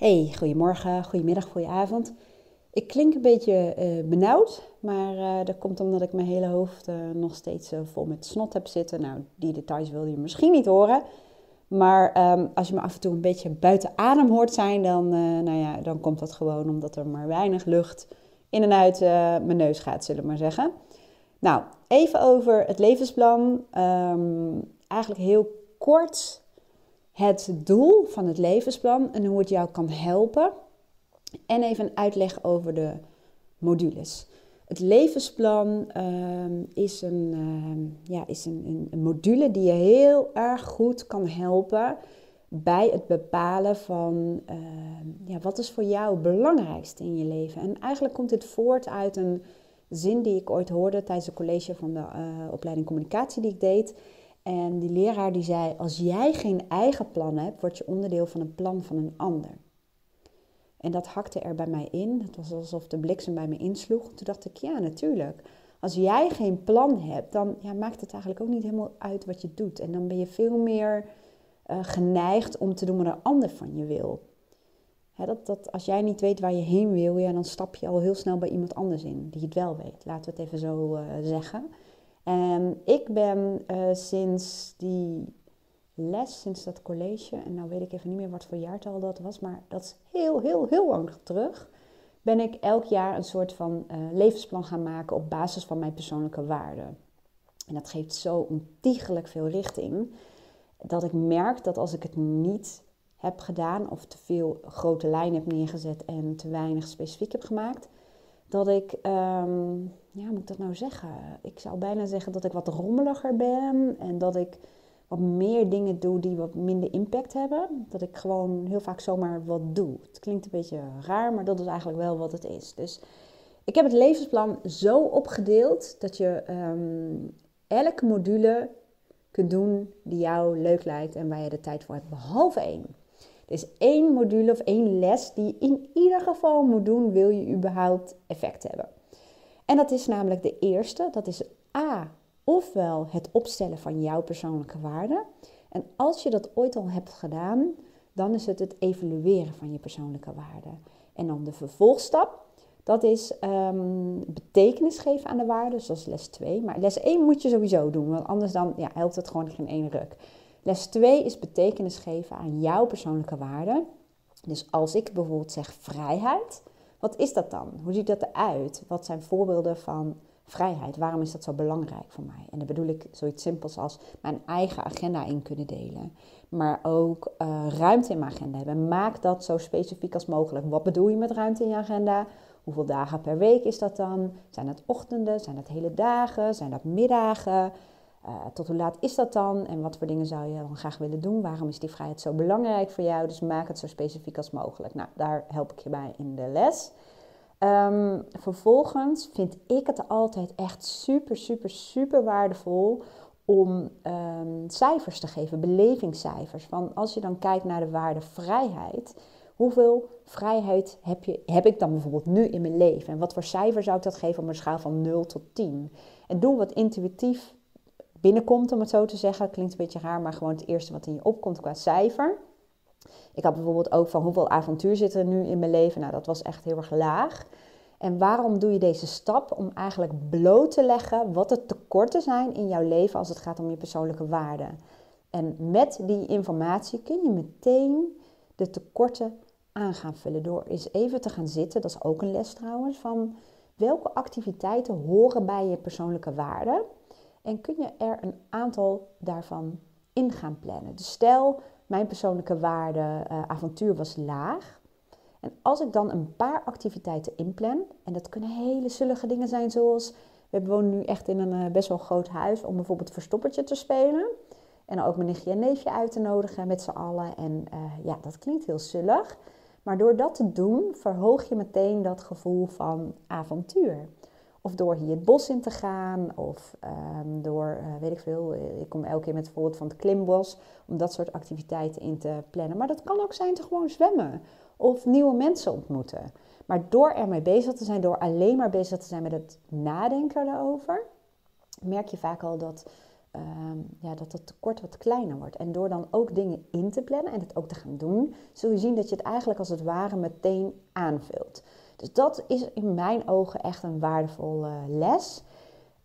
Hey, goedemorgen, goedemiddag, goedenavond. Ik klink een beetje uh, benauwd, maar uh, dat komt omdat ik mijn hele hoofd uh, nog steeds vol met snot heb zitten. Nou, die details wil je misschien niet horen. Maar um, als je me af en toe een beetje buiten adem hoort zijn, dan, nou ja, dan komt dat gewoon omdat er maar weinig lucht in en uit mijn neus gaat, zullen we maar zeggen. Nou, even over het levensplan. Um, eigenlijk heel kort het doel van het levensplan en hoe het jou kan helpen. En even een uitleg over de modules. Het levensplan ehm, is, een, ehm, ja, is een, een, module die je heel erg goed kan helpen bij het bepalen van ehm, ja, wat is voor jou het belangrijkste in je leven. En eigenlijk komt dit voort uit een zin die ik ooit hoorde tijdens een college van de uh, opleiding communicatie die ik deed. En die leraar die zei, als jij geen eigen plan hebt, word je onderdeel van een plan van een ander. En dat hakte er bij mij in. Het was alsof de bliksem bij me insloeg. Toen dacht ik, ja, natuurlijk. Als jij geen plan hebt, dan ja, maakt het eigenlijk ook niet helemaal uit wat je doet. En dan ben je veel meer uh, geneigd om te doen wat een ander van je wil. dat, dat, als jij niet weet waar je heen wil, ja, dan stap je al heel snel bij iemand anders in die het wel weet. Laten we het even zo uh, zeggen. En ik ben uh, sinds die les, sinds dat college, en nou weet ik even niet meer wat voor jaartal dat was, maar dat is heel, heel, heel lang terug, ben ik elk jaar een soort van uh, levensplan gaan maken op basis van mijn persoonlijke waarden. En dat geeft zo ontiegelijk veel richting, dat ik merk dat als ik het niet heb gedaan of te veel grote lijnen heb neergezet en te weinig specifiek heb gemaakt, dat ik, um, ja, moet ik dat nou zeggen? Ik zou bijna zeggen dat ik wat rommeliger ben en dat ik wat meer dingen doe die wat minder impact hebben. Dat ik gewoon heel vaak zomaar wat doe. Het klinkt een beetje raar, maar dat is eigenlijk wel wat het is. Dus ik heb het levensplan zo opgedeeld dat je um, elke module kunt doen die jou leuk lijkt en waar je de tijd voor hebt, behalve één. Is één module of één les die je in ieder geval moet doen, wil je überhaupt effect hebben. En dat is namelijk de eerste, dat is A, ofwel het opstellen van jouw persoonlijke waarden. En als je dat ooit al hebt gedaan, dan is het het evalueren van je persoonlijke waarden. En dan de vervolgstap, dat is um, betekenis geven aan de waarden, zoals les 2. Maar les 1 moet je sowieso doen, want anders dan ja, helpt het gewoon geen ene ruk. Les 2 is betekenis geven aan jouw persoonlijke waarden. Dus als ik bijvoorbeeld zeg vrijheid, wat is dat dan? Hoe ziet dat eruit? Wat zijn voorbeelden van vrijheid? Waarom is dat zo belangrijk voor mij? En dan bedoel ik zoiets simpels als mijn eigen agenda in kunnen delen. Maar ook uh, ruimte in mijn agenda hebben. Maak dat zo specifiek als mogelijk. Wat bedoel je met ruimte in je agenda? Hoeveel dagen per week is dat dan? Zijn dat ochtenden? Zijn dat hele dagen? Zijn dat middagen? Uh, tot hoe laat is dat dan? En wat voor dingen zou je dan graag willen doen? Waarom is die vrijheid zo belangrijk voor jou? Dus maak het zo specifiek als mogelijk. Nou, daar help ik je bij in de les. Um, vervolgens vind ik het altijd echt super, super, super waardevol om um, cijfers te geven, belevingscijfers. Van als je dan kijkt naar de waarde vrijheid, hoeveel vrijheid heb, je, heb ik dan bijvoorbeeld nu in mijn leven? En wat voor cijfer zou ik dat geven op een schaal van 0 tot 10? En doe wat intuïtief binnenkomt, om het zo te zeggen. Klinkt een beetje raar, maar gewoon het eerste wat in je opkomt qua cijfer. Ik had bijvoorbeeld ook van hoeveel avontuur zit er nu in mijn leven. Nou, dat was echt heel erg laag. En waarom doe je deze stap? Om eigenlijk bloot te leggen wat de tekorten zijn in jouw leven als het gaat om je persoonlijke waarden. En met die informatie kun je meteen de tekorten aan gaan vullen door eens even te gaan zitten. Dat is ook een les trouwens. Van welke activiteiten horen bij je persoonlijke waarden? En kun je er een aantal daarvan in gaan plannen. Dus stel, mijn persoonlijke waarde uh, avontuur was laag. En als ik dan een paar activiteiten inplan, en dat kunnen hele zullige dingen zijn zoals, we wonen nu echt in een uh, best wel groot huis om bijvoorbeeld verstoppertje te spelen. En ook mijn nichtje en neefje uit te nodigen met z'n allen. En uh, ja, dat klinkt heel zullig. Maar door dat te doen, verhoog je meteen dat gevoel van avontuur. Of door hier het bos in te gaan, of um, door, uh, weet ik veel, ik kom elke keer met het voorbeeld van het klimbos, om dat soort activiteiten in te plannen. Maar dat kan ook zijn te gewoon zwemmen of nieuwe mensen ontmoeten. Maar door ermee bezig te zijn, door alleen maar bezig te zijn met het nadenken daarover, merk je vaak al dat ehm, ja, dat het tekort wat kleiner wordt. En door dan ook dingen in te plannen en het ook te gaan doen, zul je zien dat je het eigenlijk als het ware meteen aanvult. Dus dat is in mijn ogen echt een waardevolle les.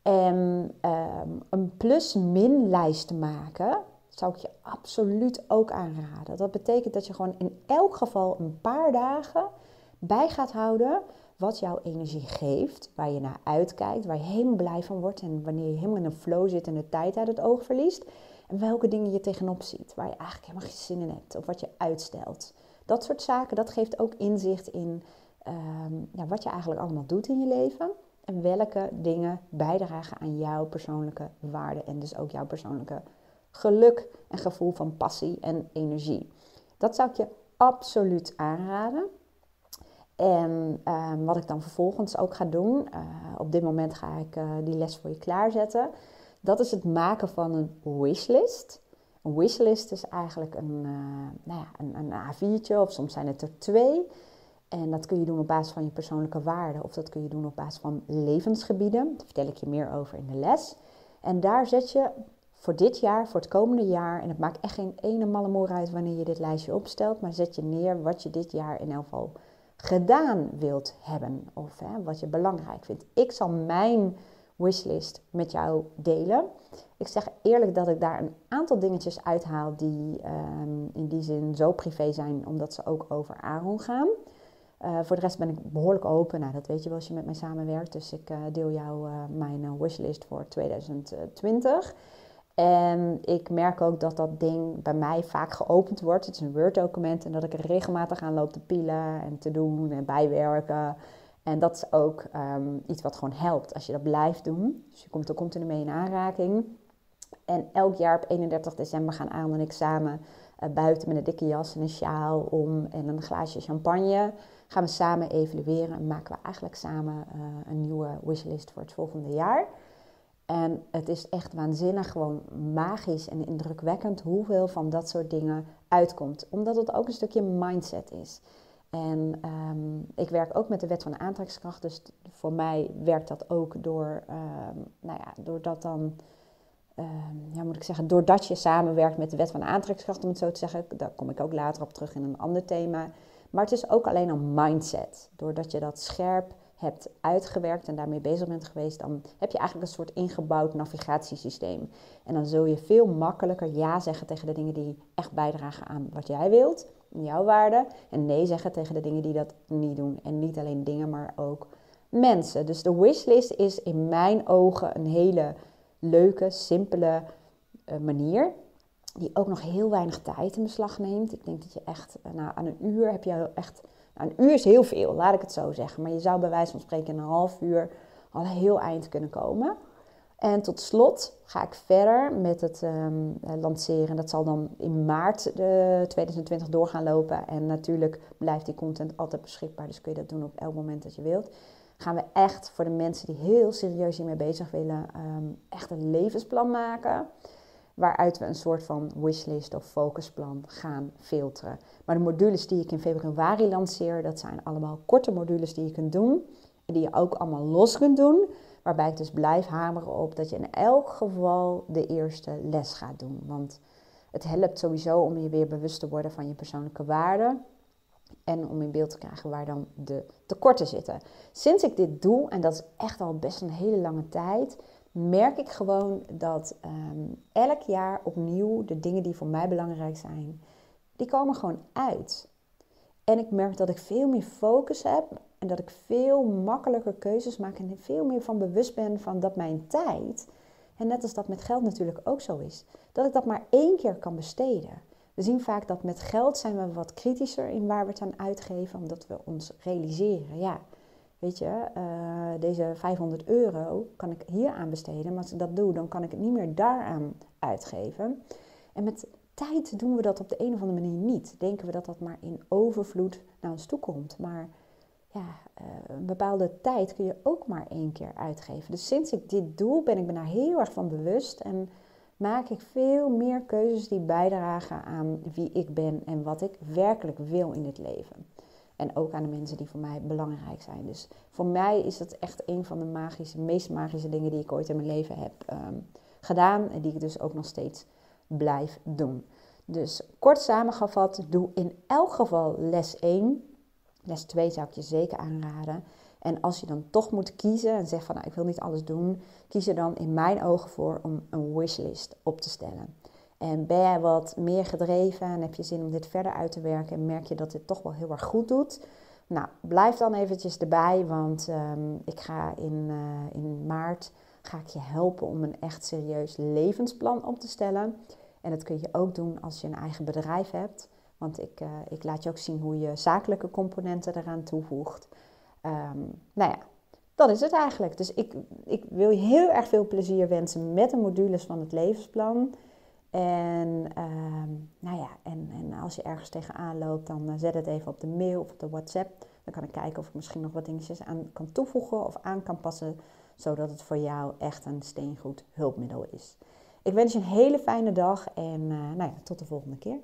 En ehm, een plus-min lijst te maken, zou ik je absoluut ook aanraden. Dat betekent dat je gewoon in elk geval een paar dagen bij gaat houden wat jouw energie geeft, waar je naar uitkijkt, waar je helemaal blij van wordt en wanneer je helemaal in een flow zit en de tijd uit het oog verliest. En welke dingen je tegenop ziet, waar je eigenlijk helemaal geen zin in hebt of wat je uitstelt. Dat soort zaken, dat geeft ook inzicht in ehm, ja, wat je eigenlijk allemaal doet in je leven. En welke dingen bijdragen aan jouw persoonlijke waarde en dus ook jouw persoonlijke geluk en gevoel van passie en energie. Dat zou ik je absoluut aanraden. En ehm, wat ik dan vervolgens ook ga doen, uh, op dit moment ga ik uh, die les voor je klaarzetten. Dat is het maken van een wishlist. Een wishlist is eigenlijk een, uh, nou ja, een, een A4'tje of soms zijn het er twee. En dat kun je doen op basis van je persoonlijke waarden of dat kun je doen op basis van levensgebieden. Daar vertel ik je meer over in de les. En daar zet je voor dit jaar, voor het komende jaar, en het maakt echt geen ene malle moer uit wanneer je dit lijstje opstelt, maar zet je neer wat je dit jaar in elk geval gedaan wilt hebben of hè, wat je belangrijk vindt. Ik zal mijn wishlist met jou delen. Ik zeg eerlijk dat ik daar een aantal dingetjes uithaal die um, in die zin zo privé zijn, omdat ze ook over Aaron gaan. Uh, voor de rest ben ik behoorlijk open. Nou, dat weet je wel als je met mij samenwerkt. Dus ik uh, deel jou uh, mijn wishlist voor 2020. En ik merk ook dat dat ding bij mij vaak geopend wordt. Het is een Word-document en dat ik er regelmatig aan loop te pielen en te doen en bijwerken. En dat is ook um, iets wat gewoon helpt als je dat blijft doen. Dus je komt er continu mee in aanraking. En elk jaar op 31 december gaan Aan en ik samen buiten met een dikke jas en een sjaal om en een glaasje champagne. Gaan we samen evalueren en maken we eigenlijk samen uh, een nieuwe wishlist voor het volgende jaar. En het is echt waanzinnig, gewoon magisch en indrukwekkend hoeveel van dat soort dingen uitkomt. Omdat het ook een stukje mindset is. En um, ik werk ook met de wet van aantrekkingskracht. Dus voor mij werkt dat ook door, um, nou ja, doordat dan, um, ja, moet ik zeggen, doordat je samenwerkt met de wet van aantrekkingskracht, om het zo te zeggen. Daar kom ik ook later op terug in een ander thema. Maar het is ook alleen een mindset. Doordat je dat scherp hebt uitgewerkt en daarmee bezig bent geweest, dan heb je eigenlijk een soort ingebouwd navigatiesysteem. En dan zul je veel makkelijker ja zeggen tegen de dingen die echt bijdragen aan wat jij wilt, jouw waarde. En nee zeggen tegen de dingen die dat niet doen. En niet alleen dingen, maar ook mensen. Dus de wishlist is in mijn ogen een hele leuke, simpele uh, manier. Die ook nog heel weinig tijd in beslag neemt. Ik denk dat je echt, nou, aan een uur heb je echt nou, een uur is heel veel, laat ik het zo zeggen. Maar je zou bij wijze van spreken in een half uur al heel eind kunnen komen. En tot slot ga ik verder met het um, lanceren. Dat zal dan in maart de 2020 doorgaan lopen. En natuurlijk blijft die content altijd beschikbaar. Dus kun je dat doen op elk moment dat je wilt. Gaan we echt voor de mensen die heel serieus hiermee bezig willen, um, echt een levensplan maken waaruit we een soort van wishlist of focusplan gaan filteren. Maar de modules die ik in februari lanceer, dat zijn allemaal korte modules die je kunt doen en die je ook allemaal los kunt doen. Waarbij ik dus blijf hameren op dat je in elk geval de eerste les gaat doen. Want het helpt sowieso om je weer bewust te worden van je persoonlijke waarden. En om in beeld te krijgen waar dan de tekorten zitten. Sinds ik dit doe, en dat is echt al best een hele lange tijd, merk ik gewoon dat um, elk jaar opnieuw de dingen die voor mij belangrijk zijn, die komen gewoon uit. En ik merk dat ik veel meer focus heb en dat ik veel makkelijker keuzes maak en veel meer van bewust ben van dat mijn tijd, en net als dat met geld natuurlijk ook zo is, dat ik dat maar één keer kan besteden. We zien vaak dat met geld zijn we wat kritischer in waar we het aan uitgeven, omdat we ons realiseren, ja, Weet je, uh, deze 500 euro kan ik hier aan besteden. Maar als ik dat doe, dan kan ik het niet meer daaraan uitgeven. En met tijd doen we dat op de een of andere manier niet. Denken we dat dat maar in overvloed naar ons toe komt. Maar ja, uh, een bepaalde tijd kun je ook maar één keer uitgeven. Dus sinds ik dit doe, ben ik me daar heel erg van bewust. En maak ik veel meer keuzes die bijdragen aan wie ik ben en wat ik werkelijk wil in het leven. En ook aan de mensen die voor mij belangrijk zijn. Dus voor mij is dat echt een van de magische, meest magische dingen die ik ooit in mijn leven heb um, gedaan en die ik dus ook nog steeds blijf doen. Dus kort samengevat, doe in elk geval les 1. Les 2 zou ik je zeker aanraden. En als je dan toch moet kiezen en zegt van nou, ik wil niet alles doen, kies er dan in mijn ogen voor om een wishlist op te stellen. En ben jij wat meer gedreven en heb je zin om dit verder uit te werken en merk je dat dit toch wel heel erg goed doet? Nou, blijf dan eventjes erbij, want um, ik ga in, uh, in maart ga ik je helpen om een echt serieus levensplan op te stellen. En dat kun je ook doen als je een eigen bedrijf hebt. Want ik, uh, ik laat je ook zien hoe je zakelijke componenten eraan toevoegt. Um, nou ja, dat is het eigenlijk. Dus ik, ik wil je heel erg veel plezier wensen met de modules van het levensplan. En, um, nou ja, en, en als je ergens tegenaan loopt, dan uh, zet het even op de mail of op de WhatsApp. Dan kan ik kijken of ik misschien nog wat dingetjes aan kan toevoegen of aan kan passen, zodat het voor jou echt een steengoed hulpmiddel is. Ik wens je een hele fijne dag en uh, nou ja, tot de volgende keer.